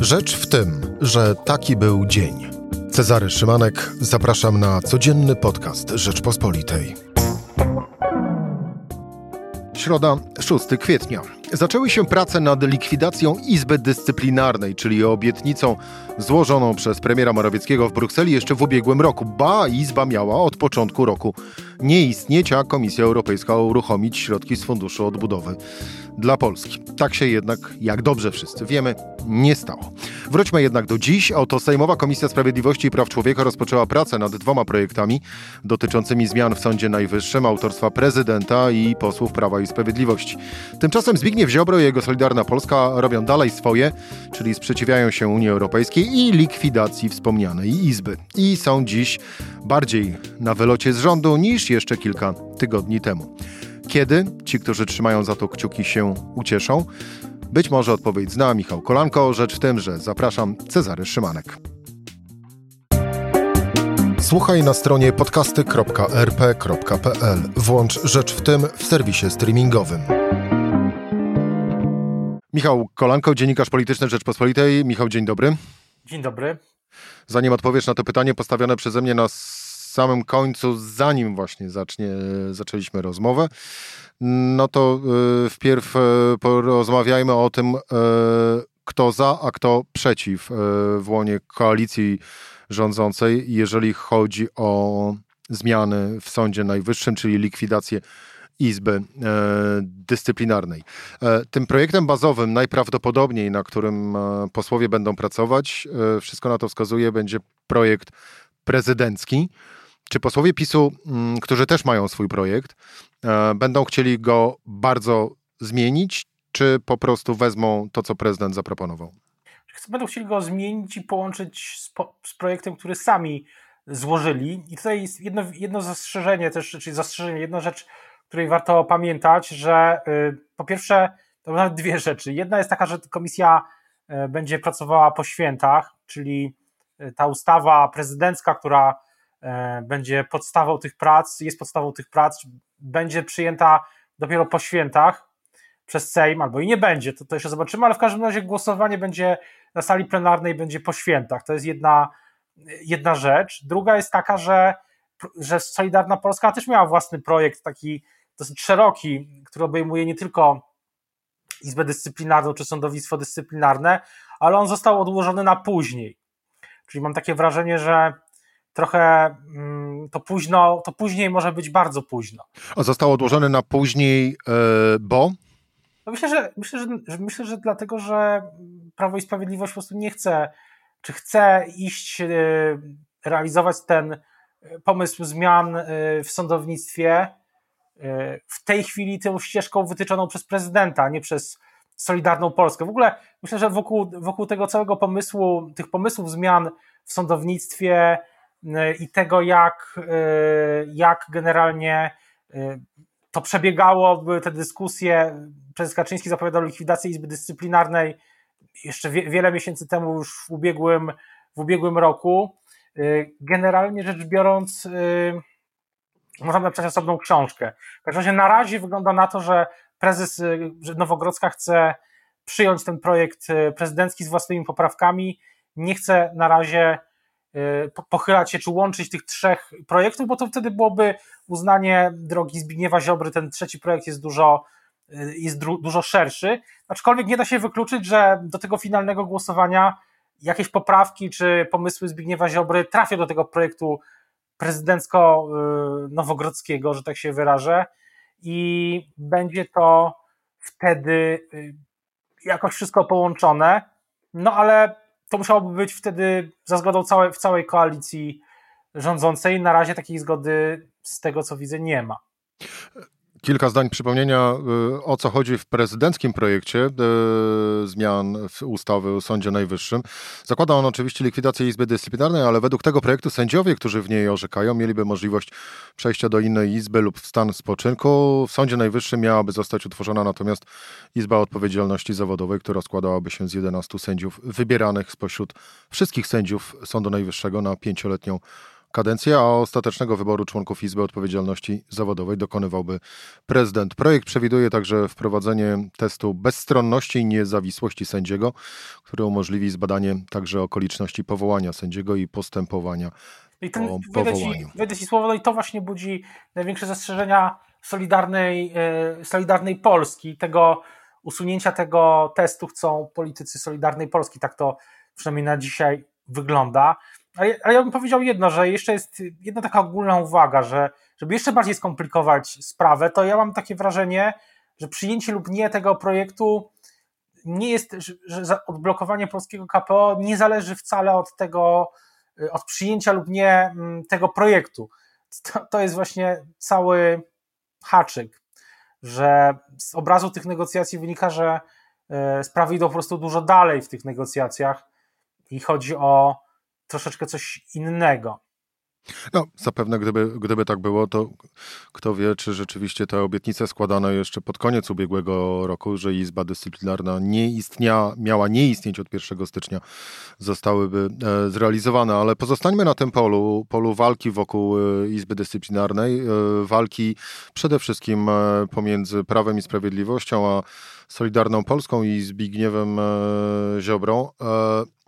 Rzecz w tym, że taki był dzień. Cezary Szymanek, zapraszam na codzienny podcast Rzeczpospolitej. Środa, 6 kwietnia. Zaczęły się prace nad likwidacją Izby Dyscyplinarnej, czyli obietnicą złożoną przez premiera Morawieckiego w Brukseli jeszcze w ubiegłym roku. Ba, Izba miała od początku roku nie istnieć, a Komisja Europejska uruchomić środki z Funduszu Odbudowy dla Polski. Tak się jednak, jak dobrze wszyscy wiemy, nie stało. Wróćmy jednak do dziś. Oto Sejmowa Komisja Sprawiedliwości i Praw Człowieka rozpoczęła pracę nad dwoma projektami dotyczącymi zmian w Sądzie Najwyższym autorstwa prezydenta i posłów Prawa i Sprawiedliwości. Tymczasem Zbigniew Ziobro i jego Solidarna Polska robią dalej swoje, czyli sprzeciwiają się Unii Europejskiej i likwidacji wspomnianej Izby. I są dziś bardziej na wylocie z rządu niż jeszcze kilka tygodni temu. Kiedy ci, którzy trzymają za to kciuki, się ucieszą? Być może odpowiedź zna Michał Kolanko. Rzecz w tym, że zapraszam Cezary Szymanek. Słuchaj na stronie podcasty.rp.pl. Włącz Rzecz w tym w serwisie streamingowym. Michał Kolanko, dziennikarz polityczny Rzeczpospolitej. Michał, dzień dobry. Dzień dobry. Zanim odpowiesz na to pytanie postawione przeze mnie na samym końcu, zanim właśnie zacznie, zaczęliśmy rozmowę, no to y, wpierw y, porozmawiajmy o tym, kto za, a kto przeciw w łonie koalicji rządzącej, jeżeli chodzi o zmiany w Sądzie Najwyższym, czyli likwidację Izby e, Dyscyplinarnej. E, tym projektem bazowym, najprawdopodobniej, na którym e, posłowie będą pracować, wszystko na to wskazuje, będzie projekt prezydencki. Czy posłowie PiSu, mm, którzy też mają swój projekt, będą chcieli go bardzo zmienić, czy po prostu wezmą to, co prezydent zaproponował? Będą chcieli go zmienić i połączyć z, z projektem, który sami złożyli. I tutaj jest jedno, jedno zastrzeżenie też, czyli zastrzeżenie, jedna rzecz, której warto pamiętać, że y, po pierwsze, to nawet dwie rzeczy. Jedna jest taka, że komisja y, będzie pracowała po świętach, czyli y, ta ustawa prezydencka, która będzie podstawą tych prac, jest podstawą tych prac, będzie przyjęta dopiero po świętach przez Sejm, albo i nie będzie, to, to jeszcze zobaczymy, ale w każdym razie głosowanie będzie na sali plenarnej, będzie po świętach. To jest jedna, jedna rzecz. Druga jest taka, że, że Solidarna Polska też miała własny projekt, taki dosyć szeroki, który obejmuje nie tylko Izbę Dyscyplinarną czy sądownictwo dyscyplinarne, ale on został odłożony na później. Czyli mam takie wrażenie, że trochę mm, to późno, to później może być bardzo późno. A został odłożony na później, e, bo? No myślę, że, myślę, że, myślę, że dlatego, że Prawo i Sprawiedliwość po prostu nie chce, czy chce iść, e, realizować ten pomysł zmian e, w sądownictwie w tej chwili tą ścieżką wytyczoną przez prezydenta, nie przez Solidarną Polskę. W ogóle myślę, że wokół, wokół tego całego pomysłu, tych pomysłów zmian w sądownictwie i tego, jak, y, jak generalnie y, to przebiegało, były te dyskusje. Prezes Kaczyński zapowiadał likwidację Izby Dyscyplinarnej jeszcze wie, wiele miesięcy temu, już w ubiegłym, w ubiegłym roku. Generalnie rzecz biorąc, możemy napisać osobną książkę. W każdym razie na razie wygląda na to, że prezes że Nowogrodzka chce przyjąć ten projekt prezydencki z własnymi poprawkami. Nie chce na razie pochylać się czy łączyć tych trzech projektów, bo to wtedy byłoby uznanie drogi Zbigniewa Ziobry. Ten trzeci projekt jest dużo, jest dużo szerszy. Aczkolwiek nie da się wykluczyć, że do tego finalnego głosowania jakieś poprawki czy pomysły Zbigniewa Ziobry trafią do tego projektu prezydencko-nowogrodzkiego, że tak się wyrażę, i będzie to wtedy y, jakoś wszystko połączone, no ale to musiałoby być wtedy za zgodą całej, w całej koalicji rządzącej. Na razie takiej zgody z tego co widzę nie ma. Kilka zdań przypomnienia, y, o co chodzi w prezydenckim projekcie y, zmian ustawy o Sądzie Najwyższym. Zakłada on oczywiście likwidację Izby Dyscyplinarnej, ale według tego projektu sędziowie, którzy w niej orzekają, mieliby możliwość przejścia do innej izby lub w stan spoczynku. W Sądzie Najwyższym miałaby zostać utworzona natomiast Izba Odpowiedzialności Zawodowej, która składałaby się z 11 sędziów wybieranych spośród wszystkich sędziów Sądu Najwyższego na pięcioletnią kadencję, a ostatecznego wyboru członków Izby Odpowiedzialności Zawodowej dokonywałby prezydent. Projekt przewiduje także wprowadzenie testu bezstronności i niezawisłości sędziego, który umożliwi zbadanie także okoliczności powołania sędziego i postępowania I ten, po powołaniu. Wejdę ci słowo, no i to właśnie budzi największe zastrzeżenia Solidarnej, e, Solidarnej Polski, tego usunięcia tego testu chcą politycy Solidarnej Polski, tak to przynajmniej na dzisiaj wygląda. Ale, ale ja bym powiedział jedno, że jeszcze jest jedna taka ogólna uwaga, że żeby jeszcze bardziej skomplikować sprawę, to ja mam takie wrażenie, że przyjęcie lub nie tego projektu nie jest, że odblokowanie polskiego KPO nie zależy wcale od tego, od przyjęcia lub nie mm, tego projektu. To, to jest właśnie cały haczyk, że z obrazu tych negocjacji wynika, że e, sprawy idą po prostu dużo dalej w tych negocjacjach i chodzi o troszeczkę coś innego. No, zapewne gdyby, gdyby tak było, to kto wie, czy rzeczywiście te obietnice składane jeszcze pod koniec ubiegłego roku, że Izba Dyscyplinarna nie istnia, miała nie istnieć od 1 stycznia, zostałyby e, zrealizowane. Ale pozostańmy na tym polu, polu walki wokół e, Izby Dyscyplinarnej, e, walki przede wszystkim pomiędzy Prawem i Sprawiedliwością, a Solidarną Polską i Zbigniewem Ziobrą. E,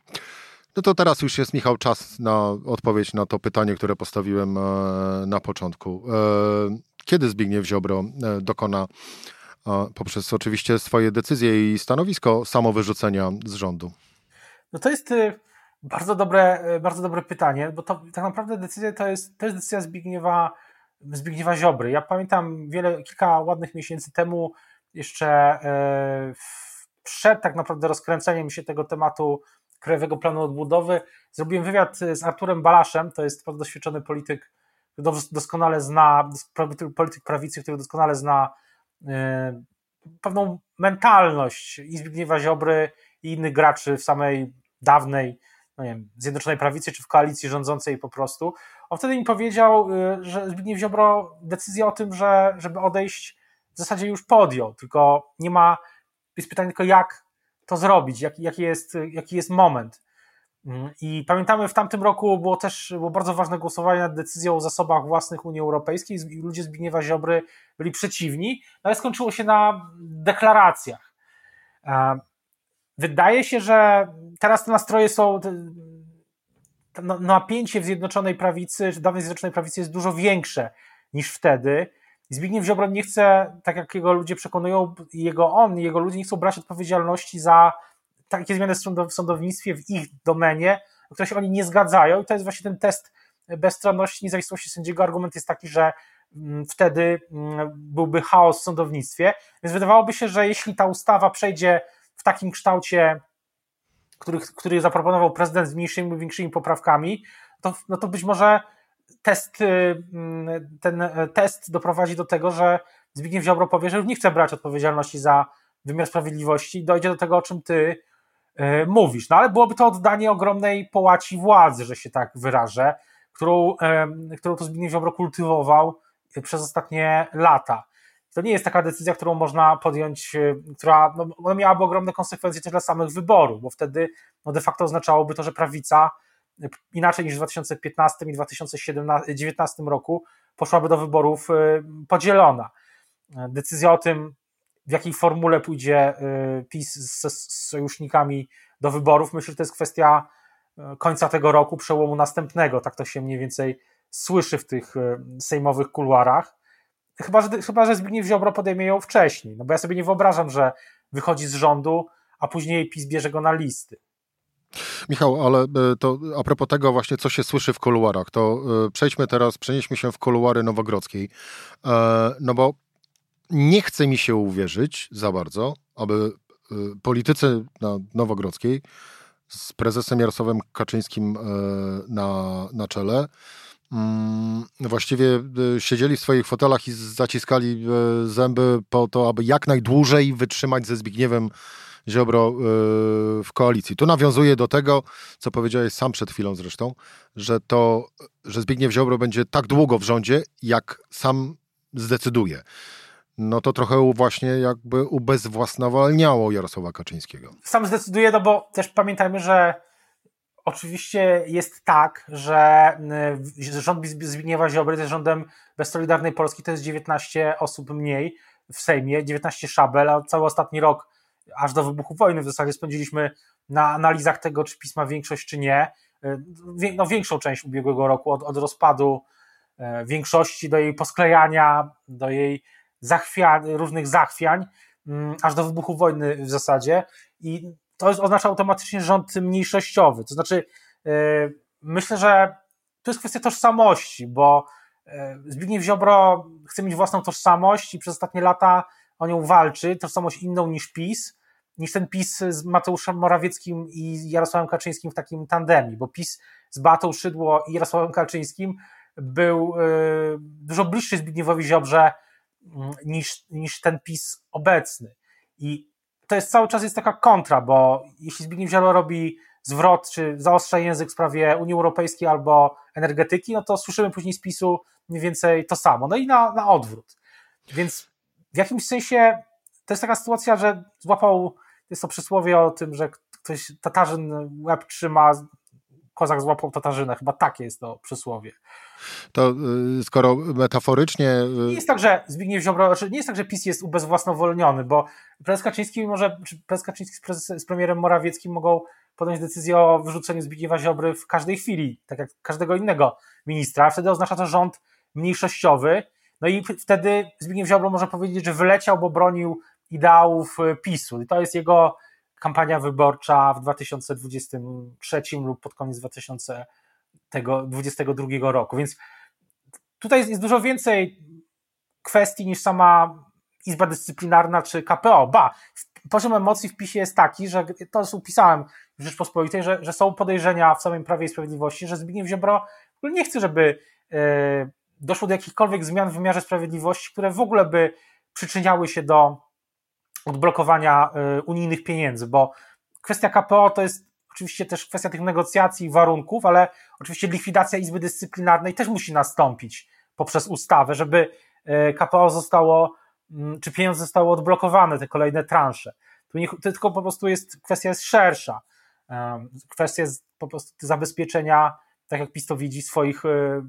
no to teraz już jest, Michał, czas na odpowiedź na to pytanie, które postawiłem e, na początku. E, kiedy Zbigniew Ziobro e, dokona poprzez oczywiście swoje decyzje i stanowisko samowyrzucenia z rządu? No to jest bardzo dobre, bardzo dobre pytanie, bo to tak naprawdę decyzja to jest, to jest decyzja Zbigniewa, Zbigniewa Ziobry. Ja pamiętam wiele, kilka ładnych miesięcy temu jeszcze przed tak naprawdę rozkręceniem się tego tematu Krajowego Planu Odbudowy. Zrobiłem wywiad z Arturem Balaszem, to jest doświadczony polityk, który doskonale zna, polityk prawicy, który doskonale zna yy, pewną mentalność i Zbigniewa Ziobry i innych graczy w samej dawnej no nie wiem, Zjednoczonej Prawicy czy w koalicji rządzącej po prostu. On wtedy mi powiedział, yy, że Zbigniew Ziobro decyzję o tym, że, żeby odejść w zasadzie już podjął, tylko nie ma, jest pytanie tylko jak to zrobić, jaki, jaki, jest, jaki jest moment. Mm, I pamiętamy, w tamtym roku było też było bardzo ważne głosowanie nad decyzją o zasobach własnych Unii Europejskiej i ludzie Zbigniewa Ziobry byli przeciwni, no ale skończyło się na deklaracjach. Wydaje się, że teraz te nastroje są. Napięcie w Zjednoczonej Prawicy, w dawnej Zjednoczonej Prawicy jest dużo większe niż wtedy. Zbigniew Ziobro nie chce, tak jak jego ludzie przekonują, jego on jego ludzie nie chcą brać odpowiedzialności za takie zmiany w sądownictwie w ich domenie, o które się oni nie zgadzają i to jest właśnie ten test bezstronności, niezawisłości sędziego. Argument jest taki, że mm, wtedy mm, byłby chaos w sądownictwie, więc wydawałoby się, że jeśli ta ustawa przejdzie w takim kształcie, który, który zaproponował prezydent z mniejszymi lub większymi poprawkami, to, no to być może test, y, mm, ten test doprowadzi do tego, że Zbigniew Ziobro powie, że już nie chce brać odpowiedzialności za wymiar sprawiedliwości i dojdzie do tego, o czym ty y, mówisz. No ale byłoby to oddanie ogromnej połaci władzy, że się tak wyrażę, którą, którą to Zbigniew Ziobro kultywował przez ostatnie lata. To nie jest taka decyzja, którą można podjąć, y, która no, miałaby ogromne konsekwencje też dla samych wyborów, bo wtedy no, de facto oznaczałoby to, że prawica inaczej niż w 2015 i 2019 roku poszłaby do wyborów y, podzielona. Decyzja o tym, w jakiej formule pójdzie y, PiS z, sojusznikami do wyborów, myślę, że to jest kwestia y, końca tego roku, przełomu następnego. Tak to się mniej więcej słyszy w tych sejmowych kuluarach. Chyba, że, chyba, że Zbigniew Ziobro podejmie ją wcześniej. No bo ja sobie nie wyobrażam, że wychodzi z rządu, a później PiS bierze go na listy. Michał, ale e, to a propos tego właśnie, co się słyszy w kuluarach, to e, przejdźmy teraz, przenieśmy się w kuluary Nowogrodzkiej, e, no bo nie chce mi się uwierzyć za bardzo, aby politycy na Nowogrodzkiej z prezesem Jarosławem Kaczyńskim na, na czele mm, właściwie siedzieli w swoich fotelach i zaciskali zęby po to, aby jak najdłużej wytrzymać ze Zbigniewem Ziobro y, w koalicji. Tu nawiązuje do tego, co powiedziałeś sam przed chwilą zresztą, że to, że Zbigniew Ziobro będzie tak długo w rządzie, jak sam zdecyduje. No to trochę właśnie jakby ubezwłasnowalniało Jarosława Kaczyńskiego. Sam zdecyduje, no bo też pamiętajmy, że oczywiście jest tak, że rząd Zbigniewa Ziobry jest rządem bez Solidarnej Polski, to jest 19 osób mniej w Sejmie, 19 szabel, a cały ostatni rok, aż do wybuchu wojny w zasadzie spędziliśmy na analizach tego, czy pisma większość, czy nie. No, większą część ubiegłego roku, od, od rozpadu e, większości do jej posklejania, do jej różnych zachwiań, mm, aż do wybuchu wojny w zasadzie. I to oznacza automatycznie rząd mniejszościowy. To znaczy, e, myślę, że to jest kwestia tożsamości, bo e, Zbigniew Ziobro chce mieć własną tożsamość i przez ostatnie lata o nią walczy, tożsamość inną niż PiS, niż ten PiS z Mateuszem Morawieckim i Jarosławem Kaczyńskim w takim tandemie, bo PiS z Batą Szydło i Jarosławem Kaczyńskim był e, dużo bliższy Zbigniewowi Ziobrze mm, niż, niż ten PiS obecny. I to jest cały czas jest taka kontra, bo jeśli Zbigniew Ziobro robi zwrot, czy zaostrza język w sprawie Unii Europejskiej albo energetyki, no to słyszymy później z PiSu mniej więcej to samo. No i na, na odwrót. Więc w jakimś sensie to jest taka sytuacja, że złapał, jest to przysłowie o tym, że ktoś Tatarzyn łeb trzyma, kozak złapał Tatarzynę. Chyba takie jest to przysłowie. To y, skoro metaforycznie... Y, nie jest tak, że Zbigniew Ziobro, znaczy nie jest tak, że PiS jest ubezwłasnowolniony, bo prezes Kaczyński może, prezes Kaczyński z, z premierem Morawieckim mogą podjąć decyzję o wyrzuceniu Zbigniewa Ziobry w każdej chwili, tak jak każdego innego ministra. Wtedy oznacza to rząd mniejszościowy, no i wtedy Zbigniew Ziobro może powiedzieć, że wyleciał, bo bronił ideałów y, PiSu. I to jest jego kampania wyborcza w 2023 lub pod koniec 2022 roku. Więc tutaj jest dużo więcej kwestii niż sama Izba Dyscyplinarna czy KPO. Ba, poziom emocji w PiSie jest taki, że to już upisałem w Rzeczpospolitej, że, że są podejrzenia w samym Prawie i Sprawiedliwości, że Zbigniew Ziobro nie chce, żeby e, doszło do jakichkolwiek zmian w wymiarze sprawiedliwości, które w ogóle by przyczyniały się do odblokowania y, unijnych pieniędzy, bo kwestia KPO to jest oczywiście też kwestia tych negocjacji i warunków, ale oczywiście likwidacja Izby Dyscyplinarnej też musi nastąpić poprzez ustawę, żeby y, KPO zostało, mm, czy pieniądze zostały odblokowane, te kolejne transze. Tu nie, tylko po prostu jest, kwestia jest szersza. Kwestia jest po prostu zabezpieczenia, tak jak PiS to widzi, swoich, y,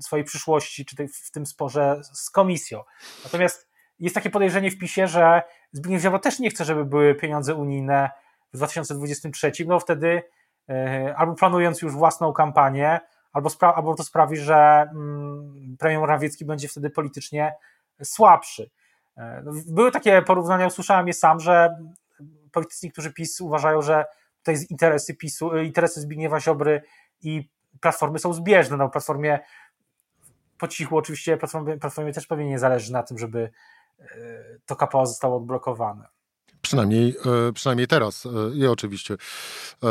swojej przyszłości, czy w tym sporze z komisją. Natomiast jest takie podejrzenie w PiSie, że Zbigniew Ziobro też nie chce, żeby były pieniądze unijne w 2023, no wtedy e, albo planując już własną kampanię, albo, spra- albo to sprawi, że mm, premier Morawiecki będzie wtedy politycznie słabszy. E, no, były takie porównania, usłyszałem je sam, że politycy, którzy PiS uważają, że tutaj interesy PiSu, interesy Zbigniewa Ziobry i Platformy są zbieżne. No, Platformie po cichu oczywiście, Platformie, Platformie też pewnie nie zależy na tym, żeby to KPO zostało odblokowane. Przynajmniej, e, przynajmniej teraz. E, I oczywiście e,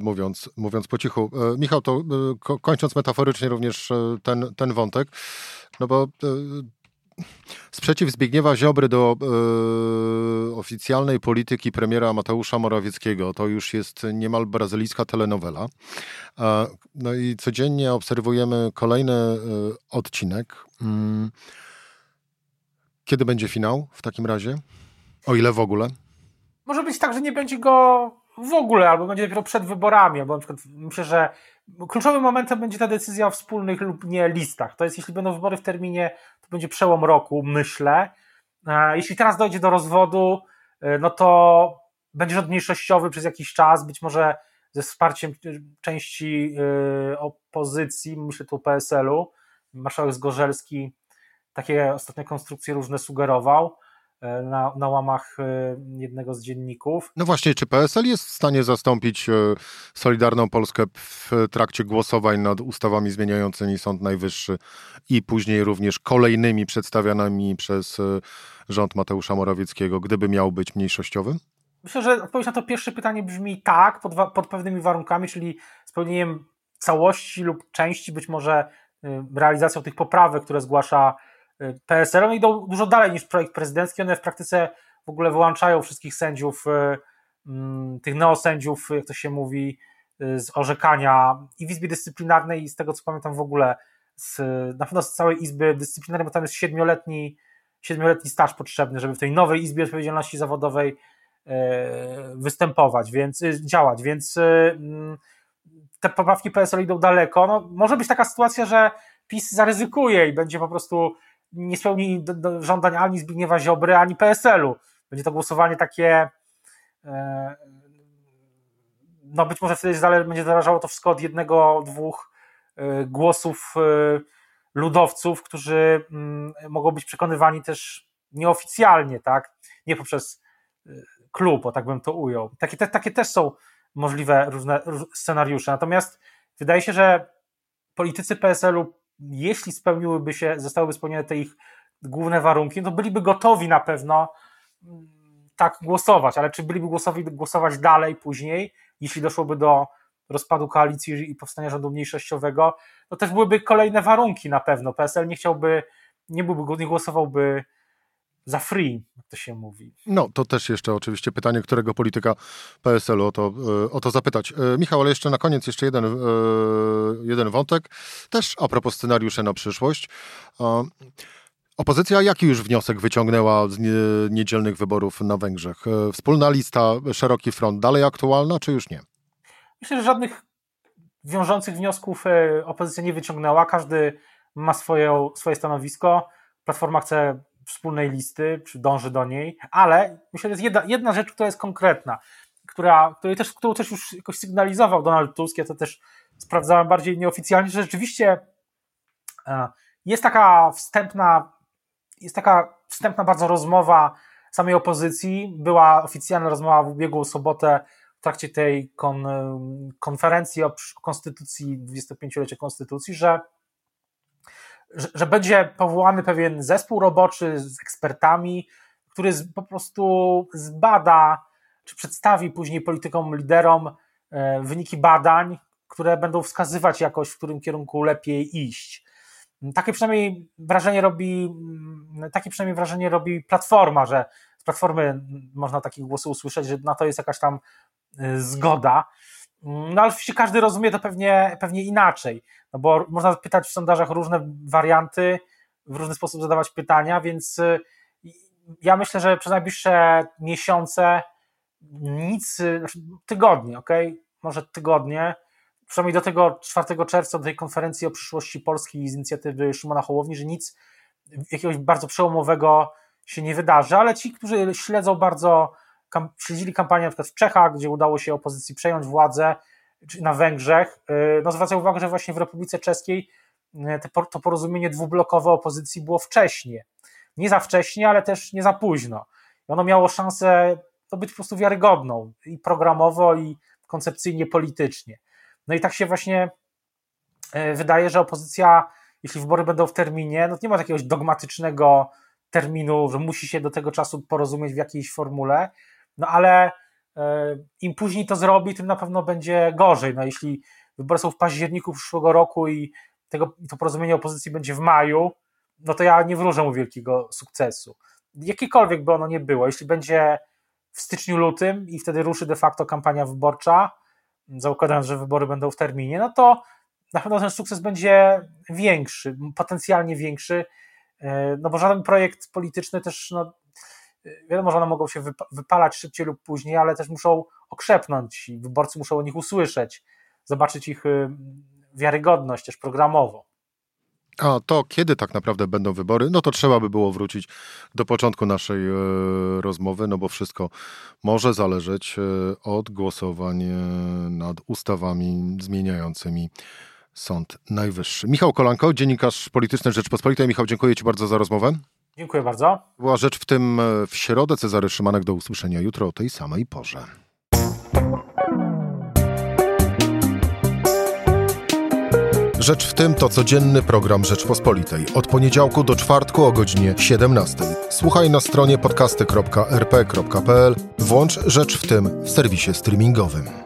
mówiąc, mówiąc po cichu. Michał, to kończąc metaforycznie również ten, ten wątek, no bo sprzeciw Zbigniewa Ziobry do oficjalnej polityki premiera Mateusza Morawieckiego to już jest niemal brazylijska telenowela. no i codziennie obserwujemy kolejny odcinek. Mm, kiedy będzie finał w takim razie? O ile w ogóle? Może być tak, że nie będzie go w ogóle, albo będzie dopiero przed wyborami, albo na przykład myślę, że kluczowym momentem będzie ta decyzja o wspólnych lub nie listach. To jest, jeśli będą wybory w terminie, to będzie przełom roku, myślę. Jeśli teraz dojdzie do rozwodu, e, no to będzie rząd mniejszościowy przez jakiś czas, być może ze wsparciem części e, opozycji, myślę tu PSL-u. Marszałek Zgorzelski takie ostatnie konstrukcje różne sugerował e, na, na łamach e, jednego z dzienników. No właśnie, czy PSL jest w stanie zastąpić e, Solidarną Polskę w trakcie głosowań nad ustawami zmieniającymi Sąd Najwyższy i później również kolejnymi przedstawianymi przez rząd Mateusza Morawieckiego, gdyby miał być mniejszościowym? Myślę, że odpowiedź na to pierwsze pytanie brzmi tak, pod, pod pewnymi warunkami, czyli spełnieniem całości lub części, być może realizacją tych poprawek, które zgłasza PSL. One idą dużo dalej niż projekt prezydencki. One w praktyce w ogóle wyłączają wszystkich sędziów, e, mm, tych neosędziów, jak to się mówi, e, z orzekania i w Izbie Dyscyplinarnej i z tego co pamiętam w ogóle z, na pewno z całej Izby Dyscyplinarnej, bo tam jest siedmioletni, siedmioletni staż potrzebny, żeby w tej nowej Izbie Odpowiedzialności Zawodowej e, występować, więc działać, więc mm, te poprawki PSL idą daleko, no, może być taka sytuacja, że PiS zaryzykuje i będzie po prostu nie spełni do, do żądań ani Zbigniewa Ziobry, ani PSL-u. Będzie to głosowanie takie e, no być może wtedy będzie zależało to wszystko od jednego, dwóch e, głosów e, ludowców, którzy mm, mogą być przekonywani też nieoficjalnie, tak? Nie poprzez klub, o tak bym to ujął. Takie, te, takie też są możliwe różne scenariusze. Natomiast wydaje się, że politycy PSL-u, jeśli spełniłyby się, zostałyby spełnione te ich główne warunki, to byliby gotowi na pewno mm, tak głosować, ale czy byliby głosowi głosować dalej później, jeśli doszłoby do rozpadu koalicji i powstania rządu mniejszościowego, to też byłyby kolejne warunki na pewno. PSL nie chciałby, nie byłby, nie głosowałby za free, jak to się mówi. No, to też jeszcze oczywiście pytanie, którego polityka PSL-u o to, e, o to zapytać. E, Michał, ale jeszcze na koniec jeszcze jeden, e, jeden wątek, też a propos scenariuszy na przyszłość. Opozycja jaki już wniosek wyciągnęła z niedzielnych wyborów na Węgrzech? Wspólna lista, szeroki front, dalej aktualna, czy już nie? Myślę, że żadnych wiążących wniosków opozycja nie wyciągnęła. Każdy ma swoje, swoje stanowisko. Platforma chce wspólnej listy, czy dąży do niej, ale myślę, że jest jedna, jedna rzecz, która jest konkretna, która, której też, którą też już jakoś sygnalizował Donald Tusk, ja to też sprawdzałem bardziej nieoficjalnie, że rzeczywiście e, jest taka wstępna, jest taka wstępna bardzo rozmowa samej opozycji, była oficjalna rozmowa w ubiegłą sobotę w trakcie tej kon, konferencji o konstytucji, 25-lecie konstytucji, że że, że będzie powołany pewien zespół roboczy z ekspertami, który po prostu zbada, czy przedstawi później politykom, liderom e, wyniki badań, które będą wskazywać jakoś, w którym kierunku lepiej iść. Takie przynajmniej wrażenie robi, mm, takie przynajmniej wrażenie robi platforma, że z platformy można takie głosy usłyszeć, że na to jest jakaś tam e, zgoda. No ale oczywiście każdy rozumie to pewnie, pewnie inaczej, no bo można pytać w sondażach różne warianty, w różny sposób zadawać pytania, więc y, ja myślę, że przez najbliższe miesiące nic, y, znaczy tygodnie, ok? Może tygodnie, przynajmniej do tego 4 czerwca, do tej konferencji o przyszłości Polski z inicjatywy Szymona Hołowni, że nic jakiegoś bardzo przełomowego się nie wydarzy, ale ci, którzy śledzą bardzo kam, śledzili kampanię na przykład w Czechach, gdzie udało się opozycji przejąć władzę, czy na Węgrzech, y, no zwracają uwagę, że właśnie w Republice Czeskiej y, to porozumienie dwublokowe opozycji było wcześnie. Nie za wcześnie, ale też nie za późno. I ono miało szansę to być po prostu wiarygodną i programowo, i koncepcyjnie, politycznie. No i tak się właśnie y, wydaje, że opozycja, jeśli wybory będą w terminie, no nie ma takiego dogmatycznego terminu, że musi się do tego czasu porozumieć w jakiejś formule, no ale e, im później to zrobi, tym na pewno będzie gorzej. No jeśli wybory są w październiku przyszłego roku i tego, to porozumienie opozycji będzie w maju, no to ja nie wróżę mu wielkiego sukcesu. Jakiekolwiek by ono nie było, jeśli będzie w styczniu, lutym i wtedy ruszy de facto kampania wyborcza, zakładając, że wybory będą w terminie, no to na pewno ten sukces będzie większy, potencjalnie większy, e, no bo żaden projekt polityczny też no, wiadomo, że one mogą się wypalać szybciej lub później, ale też muszą okrzepnąć i wyborcy muszą o nich usłyszeć, zobaczyć ich y, wiarygodność też programową. A to kiedy tak naprawdę będą wybory, no to trzeba by było wrócić do początku naszej e, rozmowy, no bo wszystko może zależeć e, od głosowań e, nad ustawami zmieniającymi Sąd Najwyższy. Michał Kolanko, dziennikarz polityczny Rzeczpospolitej. Michał, dziękuję Ci bardzo za rozmowę. Dziękuję bardzo. Była rzecz w tym e, w środę. Cezary Szymanek do usłyszenia jutro o tej samej porze. Rzecz w tym to codzienny program Rzeczpospolitej. Od poniedziałku do czwartku o godzinie 17. Słuchaj na stronie podcasty.rp.pl. Włącz Rzecz w tym w serwisie streamingowym.